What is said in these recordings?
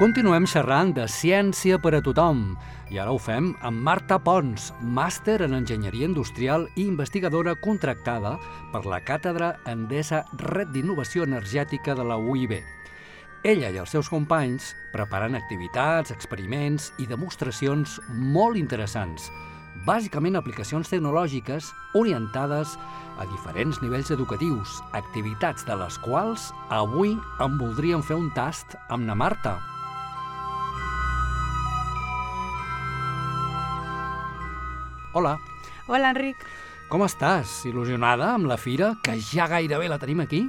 Continuem xerrant de ciència per a tothom i ara ho fem amb Marta Pons, màster en Enginyeria Industrial i investigadora contractada per la Càtedra Endesa Red d'Innovació Energètica de la UIB. Ella i els seus companys preparen activitats, experiments i demostracions molt interessants, bàsicament aplicacions tecnològiques orientades a diferents nivells educatius, activitats de les quals avui en voldríem fer un tast amb na Marta. Hola, Hola, Enric. com estàs? Il·lusionada amb la fira, que ja gairebé la tenim aquí?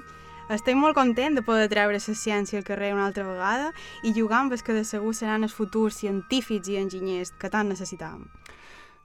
Estic molt content de poder treure la ciència al carrer una altra vegada i jugar amb els que de segur seran els futurs científics i enginyers que tant necessitàvem.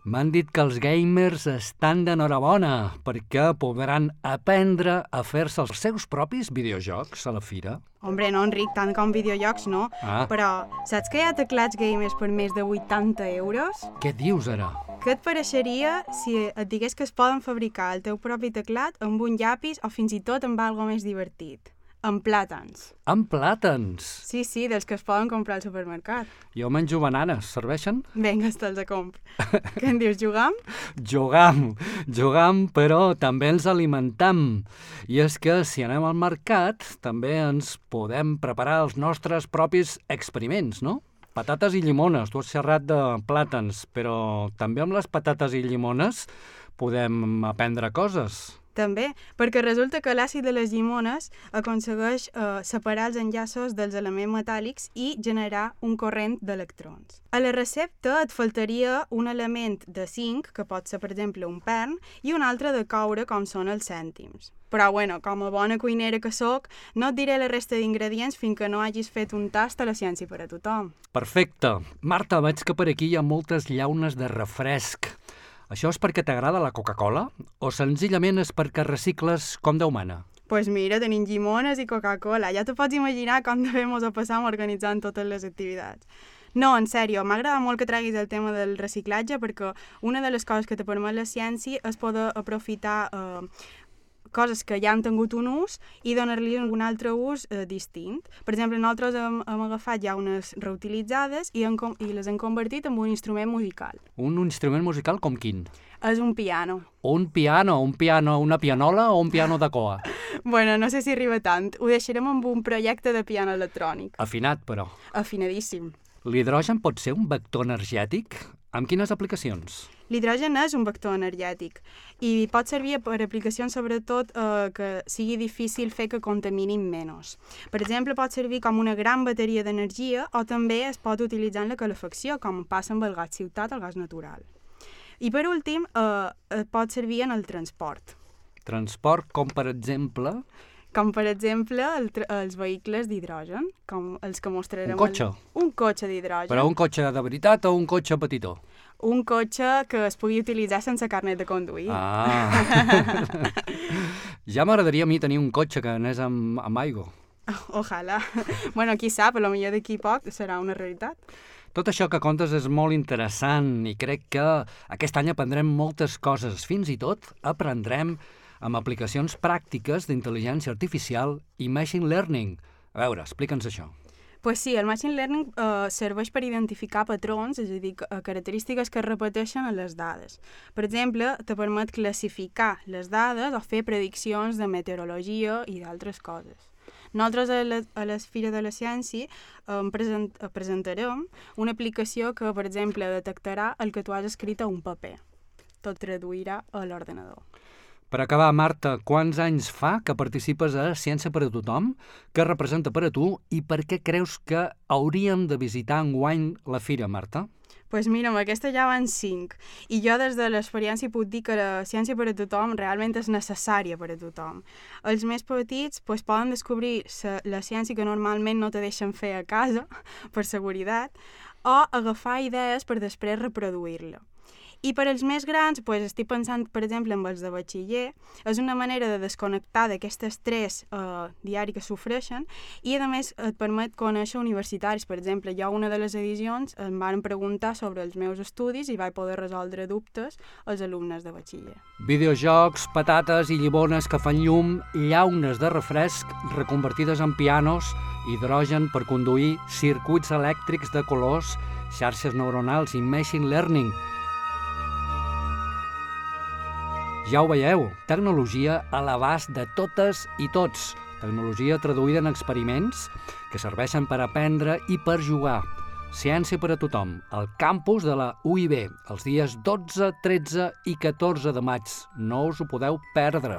M'han dit que els gamers estan d'enhorabona perquè podran aprendre a fer-se els seus propis videojocs a la fira. Hombre, no, Enric, tant com videojocs no, Ah. però saps que hi ha teclats gamers per més de 80 euros? Què dius ara? Què et pareixeria si et digués que es poden fabricar el teu propi teclat amb un llapis o fins i tot amb algo més divertit? Amb plàtans. Amb plàtans. Sí, sí, dels que es poden comprar al supermercat. Jo menjo bananes, serveixen? Vinga, te'ls a compra. Què en dius, jugam? Jugam, jugam, però també ens alimentam. I és que si anem al mercat, també ens podem preparar els nostres propis experiments, no? Patates i llimones, tu has xerrat de plàtans, però també amb les patates i llimones podem aprendre coses. També, perquè resulta que l'àcid de les llimones aconsegueix eh, separar els enllaços dels elements metàl·lics i generar un corrent d'electrons. A la recepta et faltaria un element de zinc, que pot ser, per exemple, un pern, i un altre de coure, com són els cèntims. Però, bueno, com a bona cuinera que sóc, no et diré la resta d'ingredients fins que no hagis fet un tast a la ciència per a tothom. Perfecte. Marta, veig que per aquí hi ha moltes llaunes de refresc. Això és perquè t'agrada la Coca-Cola o senzillament és perquè recicles com Déu mana? pues mira, tenim llimones i Coca-Cola. Ja te pots imaginar com de bé mos ho passam organitzant totes les activitats. No, en sèrio, m'agrada molt que treguis el tema del reciclatge perquè una de les coses que te permet la ciència és poder aprofitar eh, coses que ja han tingut un ús i donar-li un altre ús eh, distint. Per exemple, nosaltres hem, hem agafat ja unes reutilitzades i, hem, i les hem convertit en un instrument musical. Un instrument musical com quin? És un piano. Un piano, un piano, una pianola o un piano de coa? Bueno, no sé si arriba tant. Ho deixarem amb un projecte de piano electrònic. Afinat, però. Afinadíssim. L'hidrogen pot ser un vector energètic? Amb quines aplicacions? L'hidrogen és un vector energètic i pot servir per aplicacions sobretot eh, que sigui difícil fer que contaminin menys. Per exemple, pot servir com una gran bateria d'energia o també es pot utilitzar en la calefacció, com passa amb el gas ciutat el gas natural. I per últim, eh, eh, pot servir en el transport, Transport com, per exemple, com per exemple el els vehicles d'hidrogen, com els que mostrarem... Un cotxe. El... Un cotxe d'hidrogen. però un cotxe de veritat o un cotxe petitó? Un cotxe que es pugui utilitzar sense carnet de conduir. Ah! ja m'agradaria a mi tenir un cotxe que anés amb, amb aigua. Ojalà. bueno, qui sap, a lo millor d'aquí poc serà una realitat. Tot això que contes és molt interessant i crec que aquest any aprendrem moltes coses. Fins i tot aprendrem amb aplicacions pràctiques d'intel·ligència artificial i machine learning. A veure, explica'ns això. pues sí, el machine learning eh, serveix per identificar patrons, és a dir, ca- característiques que es repeteixen en les dades. Per exemple, te permet classificar les dades o fer prediccions de meteorologia i d'altres coses. Nosaltres a la, a la Fira de la Ciència em present, eh, presentarem una aplicació que, per exemple, detectarà el que tu has escrit a un paper. Tot traduirà a l'ordenador. Per acabar, Marta, quants anys fa que participes a Ciència per a tothom? Què representa per a tu i per què creus que hauríem de visitar enguany la fira, Marta? pues mira, amb aquesta ja van cinc. I jo des de l'experiència puc dir que la ciència per a tothom realment és necessària per a tothom. Els més petits pues, poden descobrir sa, la ciència que normalment no te deixen fer a casa, per seguretat, o agafar idees per després reproduir-la. I per als més grans, pues, estic pensant, per exemple, en els de batxiller, és una manera de desconnectar d'aquest estrès eh, diari que sofreixen i, a més, et permet conèixer universitaris. Per exemple, jo una de les edicions em van preguntar sobre els meus estudis i vaig poder resoldre dubtes als alumnes de batxiller. Videojocs, patates i llibones que fan llum, llaunes de refresc reconvertides en pianos, hidrogen per conduir, circuits elèctrics de colors, xarxes neuronals i machine learning. Ja ho veieu, tecnologia a l'abast de totes i tots. Tecnologia traduïda en experiments que serveixen per aprendre i per jugar. Ciència per a tothom, al campus de la UIB, els dies 12, 13 i 14 de maig. No us ho podeu perdre.